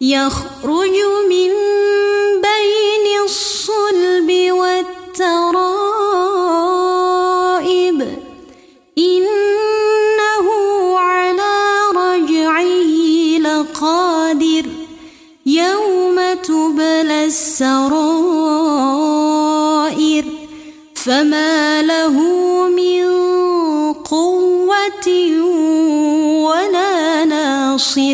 يخرج من بين الصلب والترائب. إنه على رجعه لقادر. يوم تبلى السرائر. فما له من قوة ولا ناصر.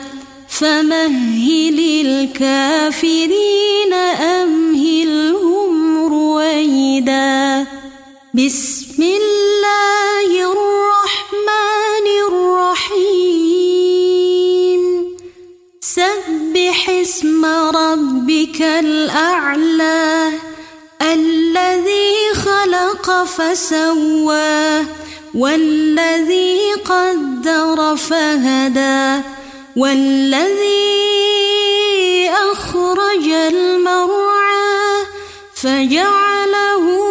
فمهل الكافرين أمهلهم رويدا. بسم الله الرحمن الرحيم. سبح اسم ربك الأعلى الذي خلق فسوى والذي قدر فهدى. والذي أخرج المرعى فجعله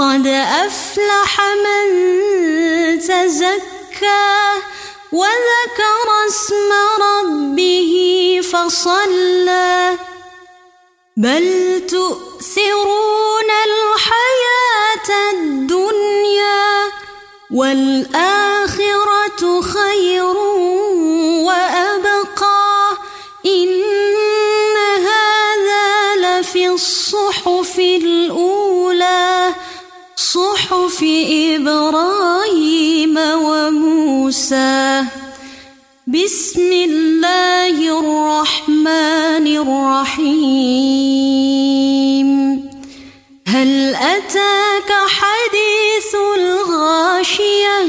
قد أفلح من تزكى وذكر اسم ربه فصلى. بل تؤثرون الحياة الدنيا والآخرة وموسى بسم الله الرحمن الرحيم. هل أتاك حديث الغاشية؟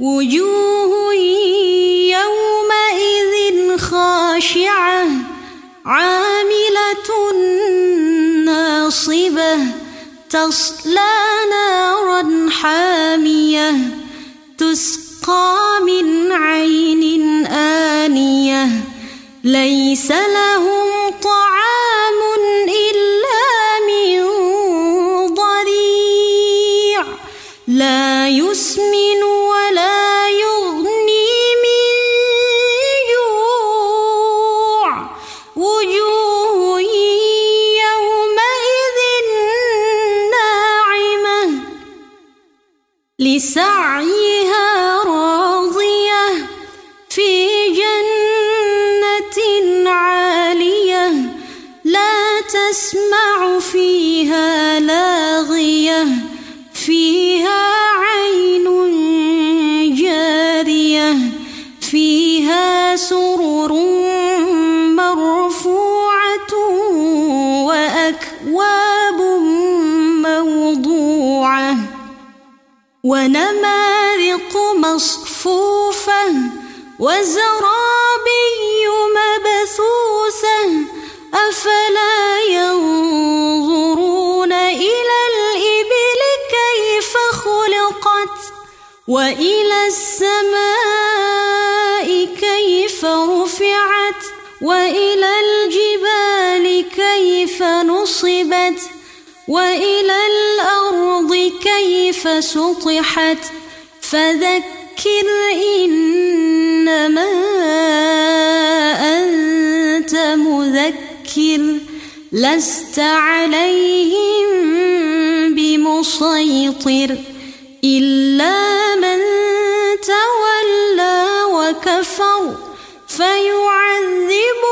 وجوه يومئذ خاشعة. عاملة ناصبة. تصلى نارا حامية. تسقى من عين آنية ليس لهم ونمارق مصفوفة وزرابي مبثوثة أفلا ينظرون إلى الإبل كيف خلقت؟ وإلى السماء كيف رفعت؟ وإلى الجبال كيف نصبت؟ وإلى الأرض كيف سطحت؟ فذكر إنما أنت مذكر لست عليهم بمسيطر إلا من تولى وكفر فيعذبه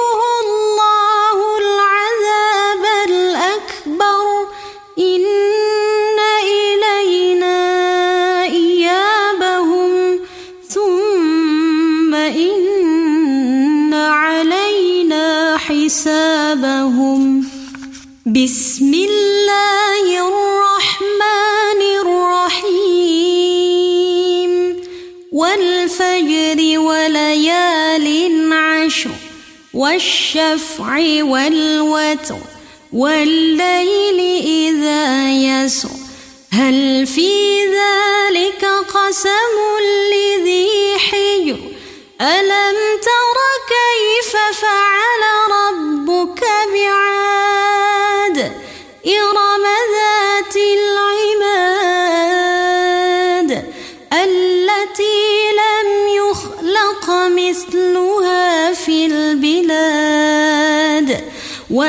والشفع والوتر والليل إذا يسر. هل في ذلك قسم لذي حجر؟ ألم تر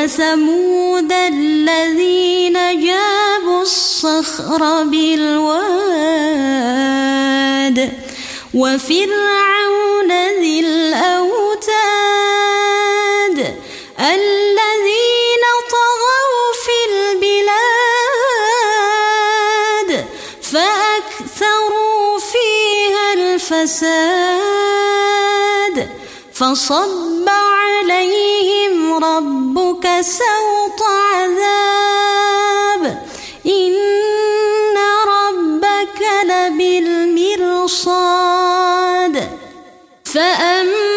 وثمود الذين جابوا الصخر بالواد وفرعون ذي الأوتاد الذين طغوا في البلاد فأكثروا فيها الفساد فصب عليهم ربك سوط عذاب. إن ربك لبالمرصاد. فأما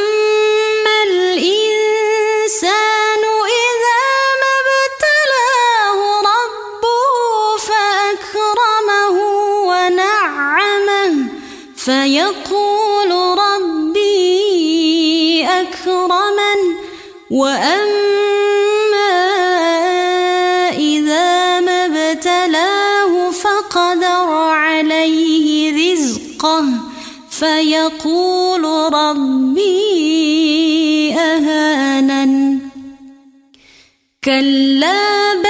فيقول ربي أكرمن. وأما إذا ما ابتلاه فقدر عليه رزقه فيقول ربي أهانن كلا بل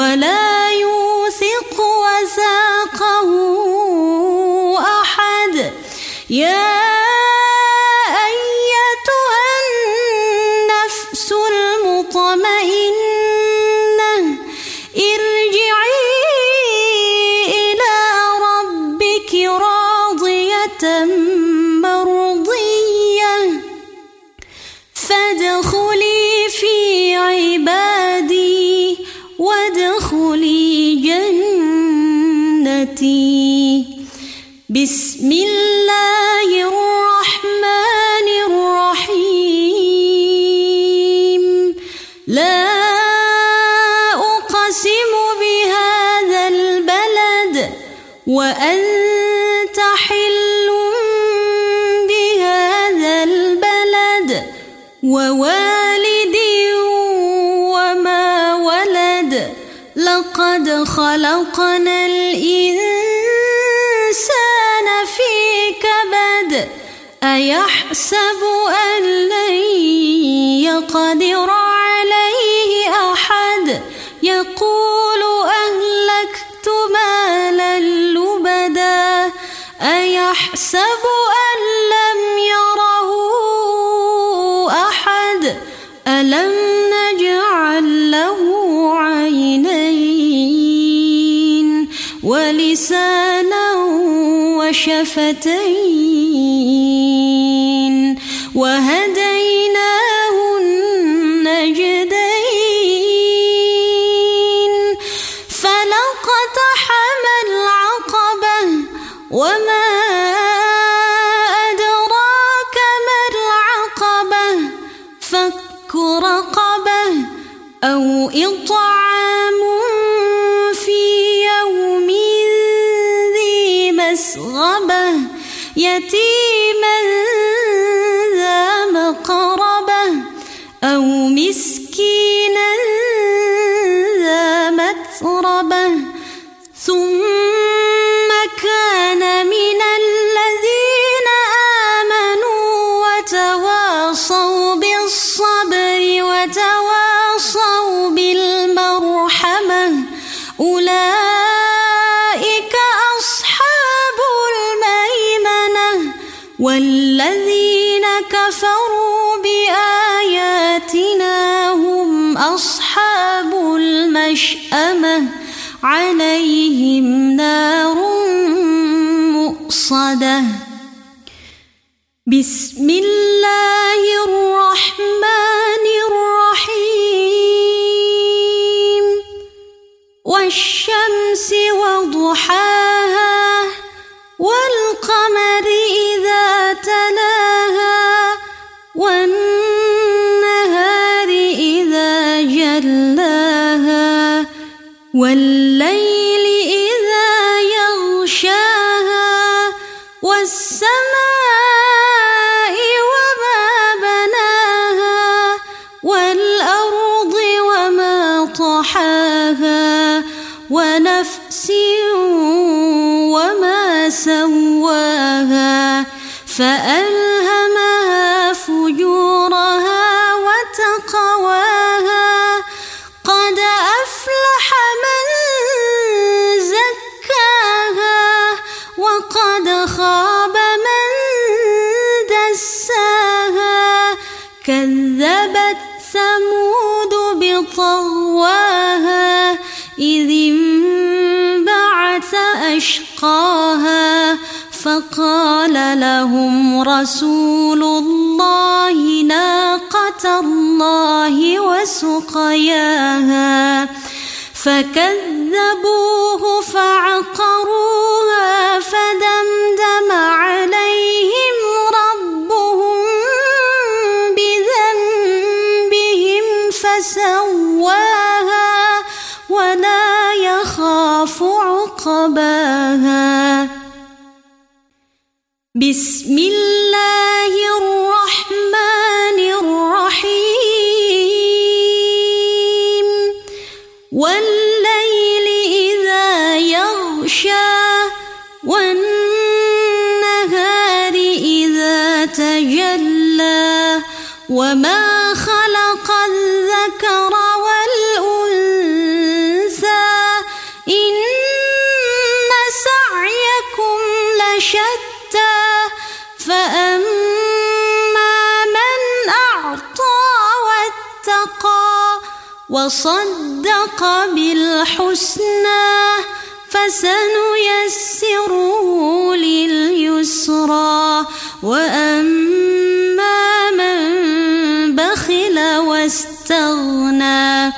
ولا يوثق وثاقه أحد. يا وأنت حل بهذا البلد ووالد وما ولد. لقد خلقنا الإنسان أيحسب أن لن أيحسب أن لم يره أحد. ألم نجعل له عينين ولسانا وشفتين وهديناه يتيما مؤصده بسم الله الرحمن الرحيم. والشمس وضحاها والقمر إذا تلاها والنهار إذا جلاها والليل لهم رسول الله ناقة الله وسقياها. فكذبوه فعقروها فدمدم عليهم ربهم بذنبهم فسواها ولا يخاف عقباها. بسم وصدق بالحسنى فسنيسره لليسرى وأما من بخل واستغنى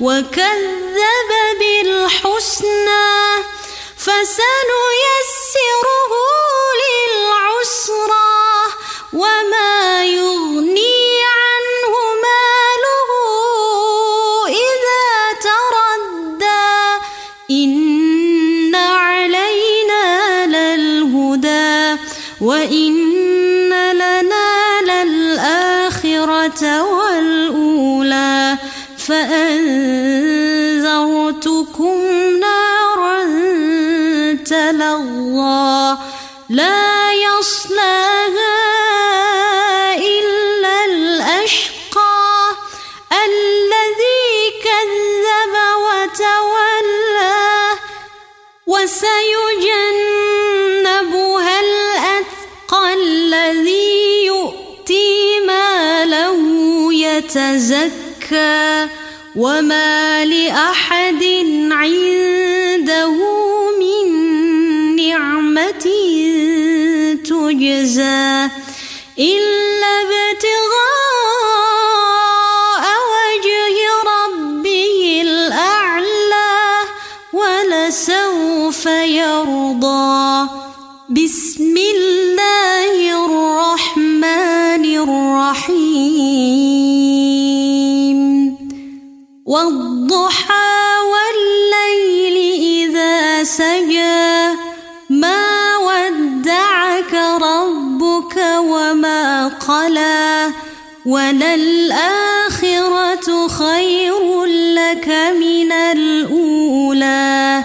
وكذب بالحسنى فسنيسره للعسرى وما إن علينا للهدى وإن لنا للآخرة والأولى فأنت سجى ما ودعك ربك وما قلى وللآخرة خير لك من الأولى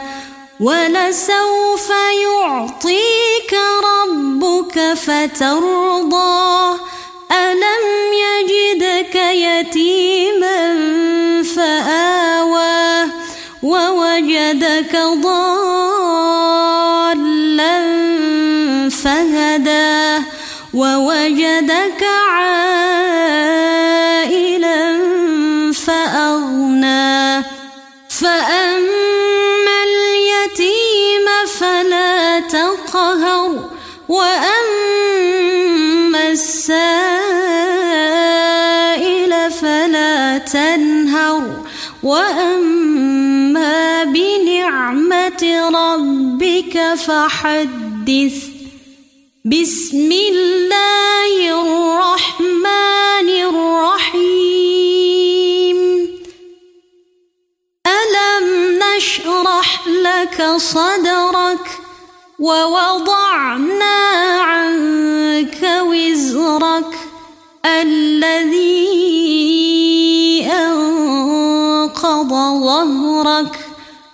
ولسوف يعطيك ربك فترضى ألم يجدك يتيما فآوى ووجدك ضالا فهدى ووجدك عائلا فأغنى. فأما اليتيم فلا تقهر وأما السائل فلا تنهر وأما بنعمة ربك فحدث. بسم الله الرحمن الرحيم. ألم نشرح لك صدرك ووضعنا عنك وزرك الذي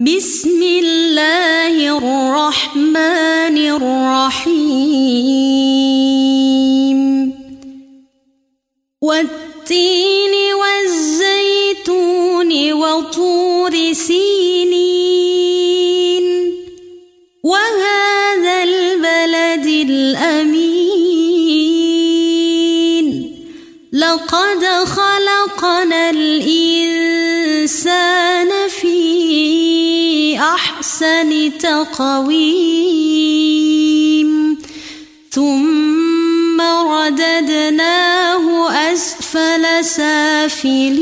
بسم الله الرحمن الرحيم. والتين والزيتون وطور سينين. وهذا البلد الأمين. لقد خلقنا أحسن تقويم. ثم رددناه أسفل سافلين.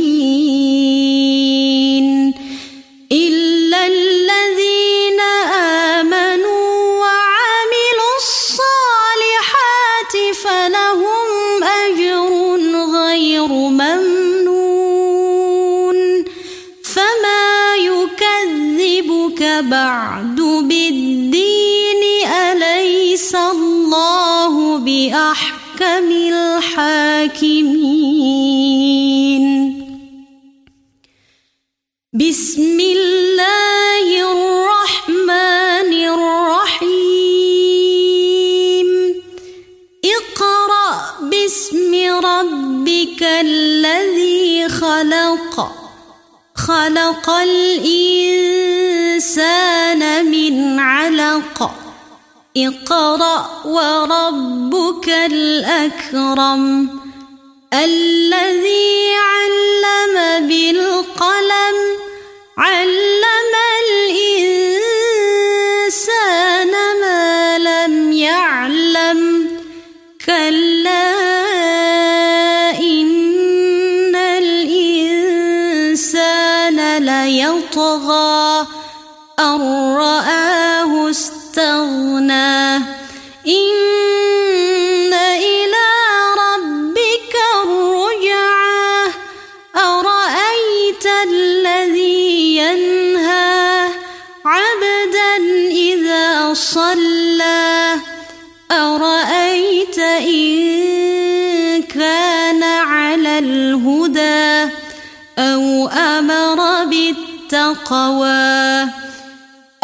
بالتقوى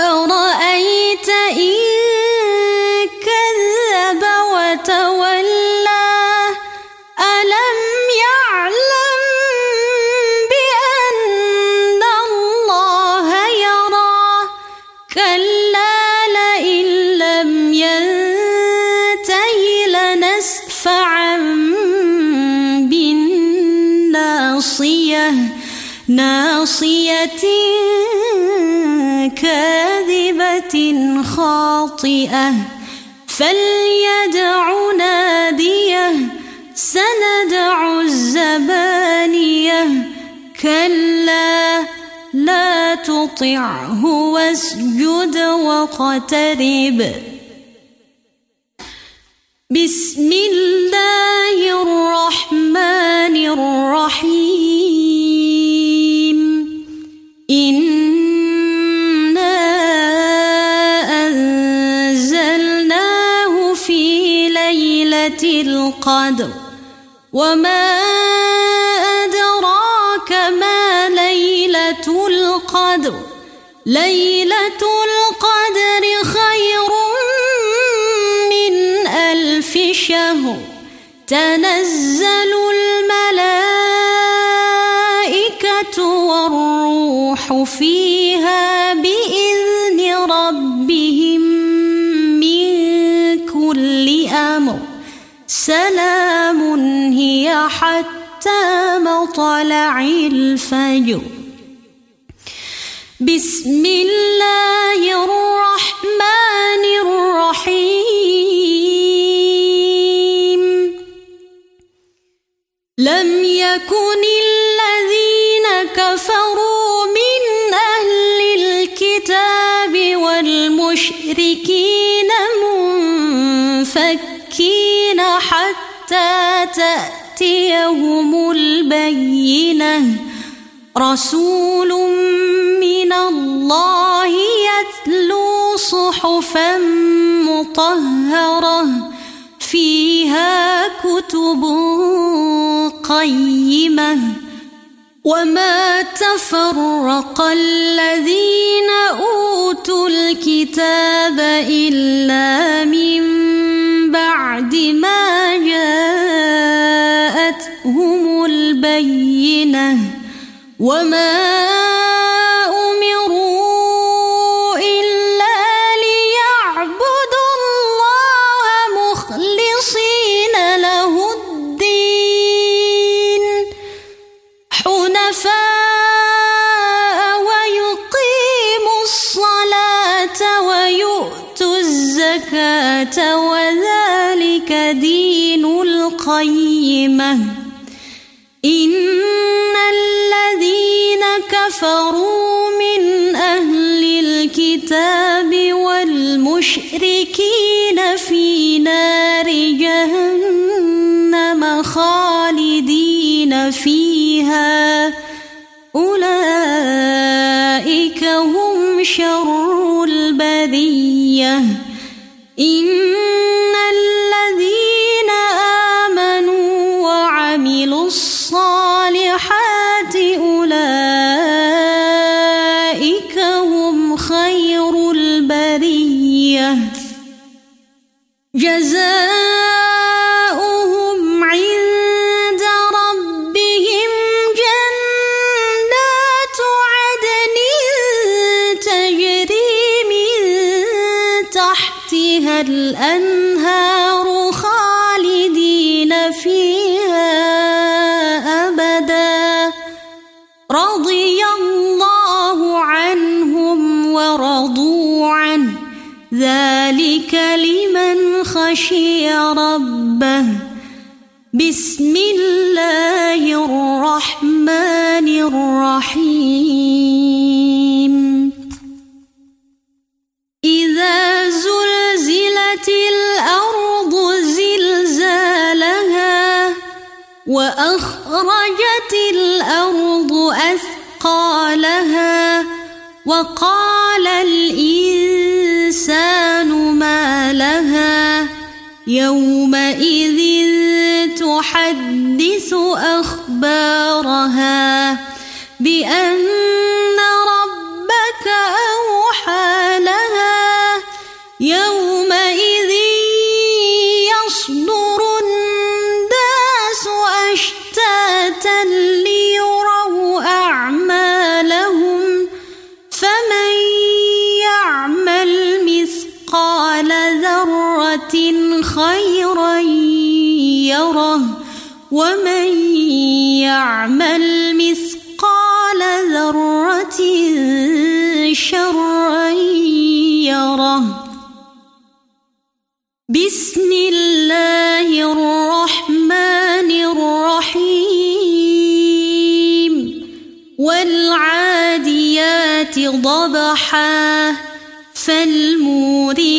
أرأيت إن كذب وتولى؟ ألم يعلم بأن الله يرى؟ كلا لئن لم ينته لنسفعا بالناصية. ناصية خاطئة فليدع نادية سندع الزبانية. كلا لا تطعه واسجد واقترب. بسم الله الرحمن الرحيم. القدر وما أدراك ما ليلة القدر ليلة القدر خير من ألف شهر تنزل الملائكة والروح فيها سلام هي حتى مطلع الفجر. بسم الله الرحمن الرحيم. تأتيهم البينة. رسول من الله يتلو صحفا مطهرة. فيها كتب قيمة. وما تفرق الذين أوتوا الكتاب إلا من بعد ما جاءتهم البينة وما وذلك دين القيمة. إن الذين كفروا من أهل الكتاب والمشركين في نار جهنم خالدين فيها. أولئك هم شر البرية. إن خشي ربه. بسم الله الرحمن الرحيم. إذا زلزلت الأرض زلزالها وأخرجت الأرض أثقالها وقال الإنسان يومئذ تحدث أخبارها بأن ربك أوحى ومن يعمل مثقال ذرة شرا يره. بسم الله الرحمن الرحيم. والعاديات ضبحا فالموريات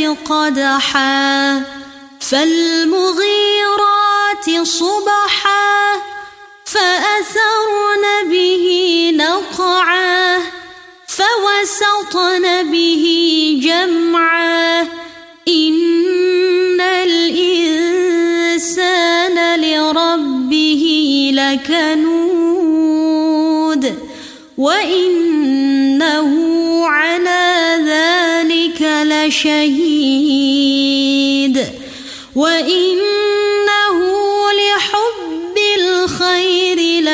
قدحا فالمغيرات صبحا فأثرن به نقعا فوسطن به جمعا إن الإنسان لربه لكنود وإنه على ذلك لشهيد وإنه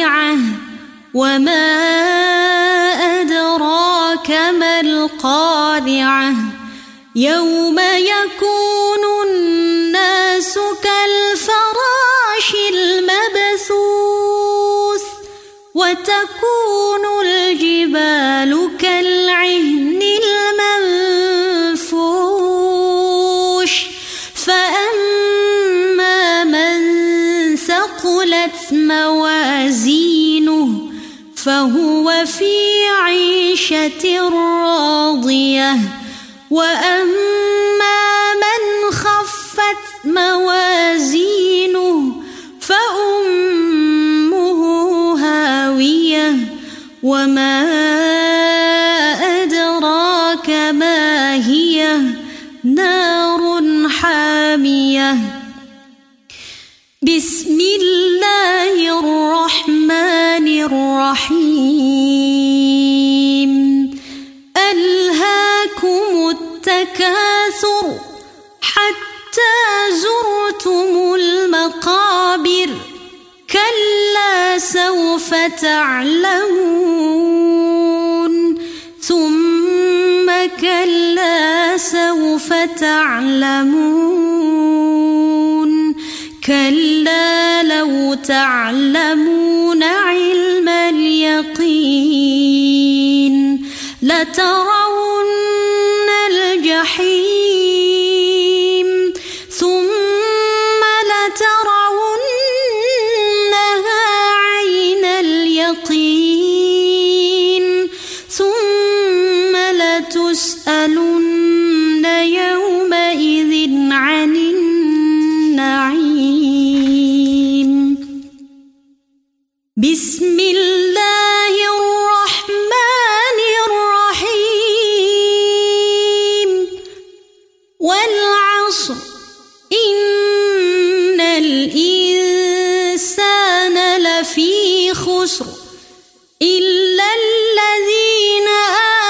القارعة وما أدراك ما القارعة. يوم يكون الناس كالفراش المبثوث وتكون الجبال كالعهن المنفوش. فأما من ثقلت موازينه فهو في عيشة راضية. وأما من خفت موازينه فأمه هاوية. وما تعلمون. ثم كلا سوف تعلمون. كلا لو تعلمون علم اليقين. لترون في خسر إلا الذين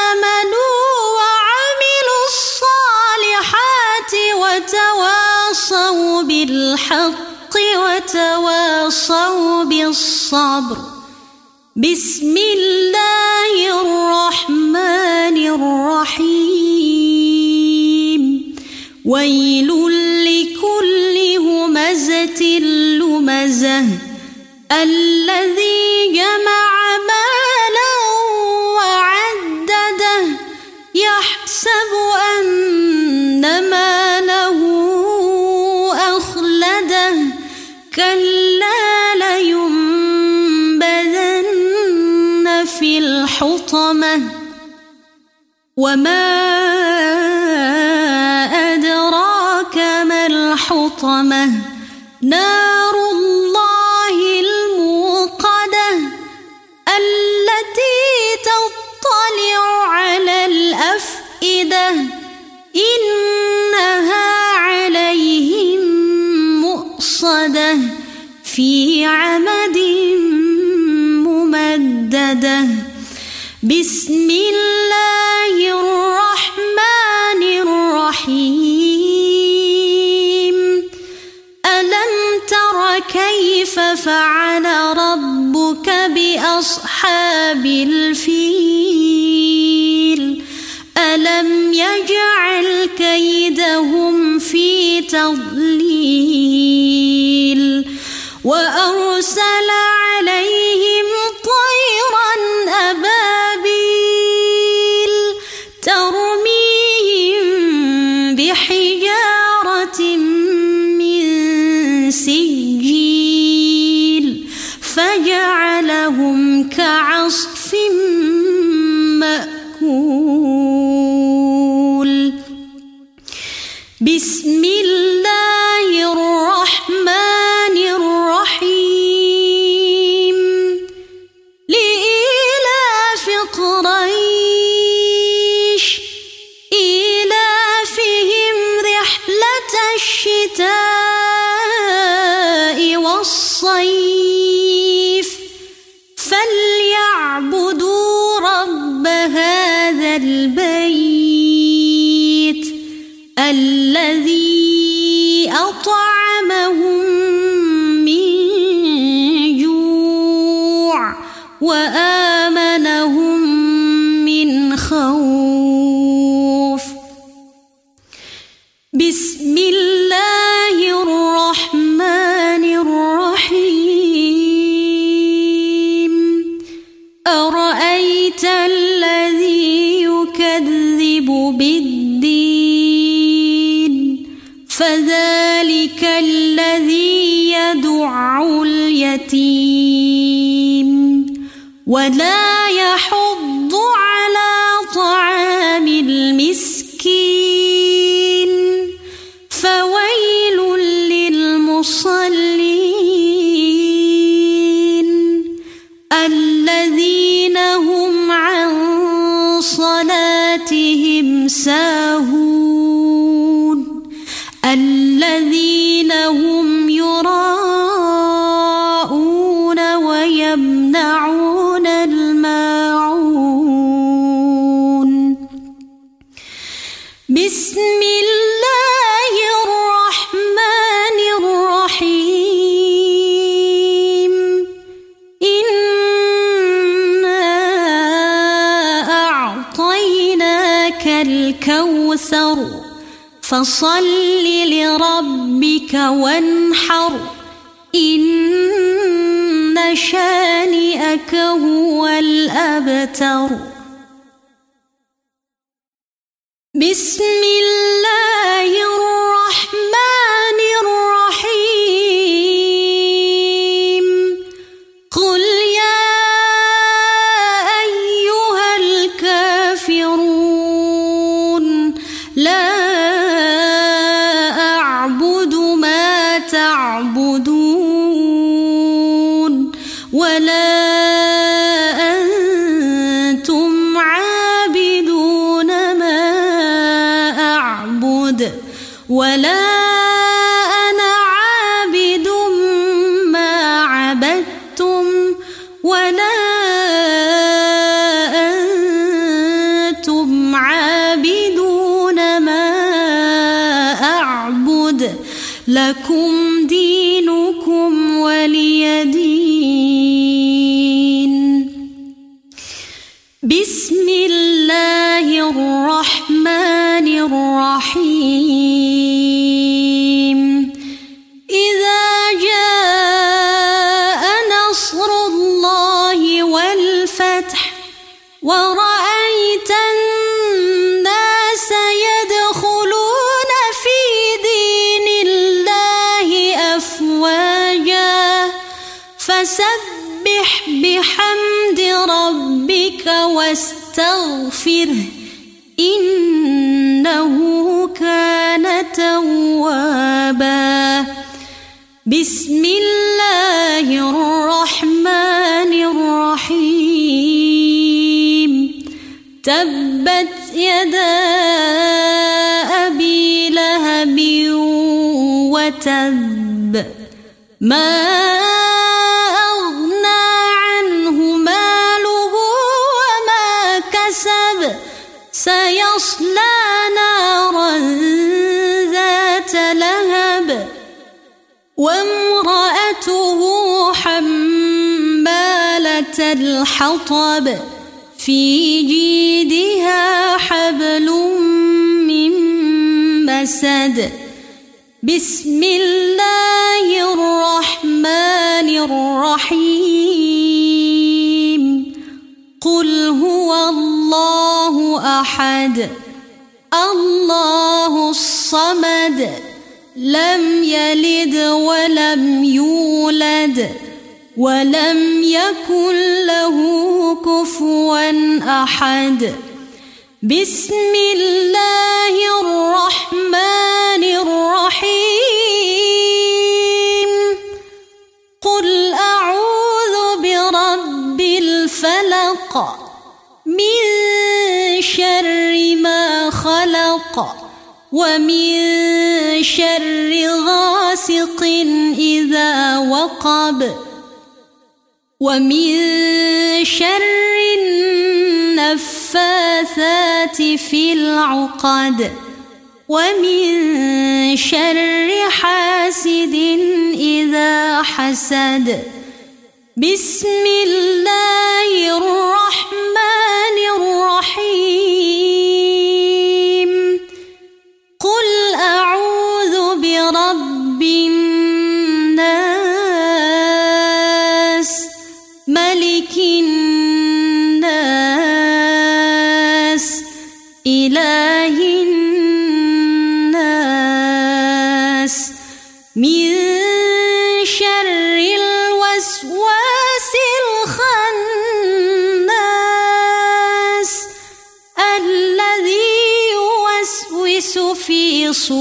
آمنوا وعملوا الصالحات وتواصوا بالحق وتواصوا بالصبر. بسم الله الرحمن الرحيم. ويل لكل همزة لمزة. الذي جمع مالا وعدده يحسب أن ماله أخلده. كلا لينبذن في الحطمة. وما أدراك ما الحطمة؟ نار أفئدة إنها عليهم مؤصدة في عمد ممددة. بسم الله وأرى الباب يمنعون الماعون. بسم الله الرحمن الرحيم. إنا أعطيناك الكوثر فصل تَتَّقَوْا and I الحطب في جيدها حبل من مسد. بسم الله الرحمن الرحيم. قل هو الله أحد. الله الصمد. لم يلد ولم يولد. ولم يكن له كفوا أحد. بسم الله الرحمن الرحيم. قل أعوذ برب الفلق من شر ما خلق ومن شر غاسق إذا وقب. ومن شر النفاثات في العقد ومن شر حاسد إذا حسد. بسم الله الرحمن الرحيم. الخناس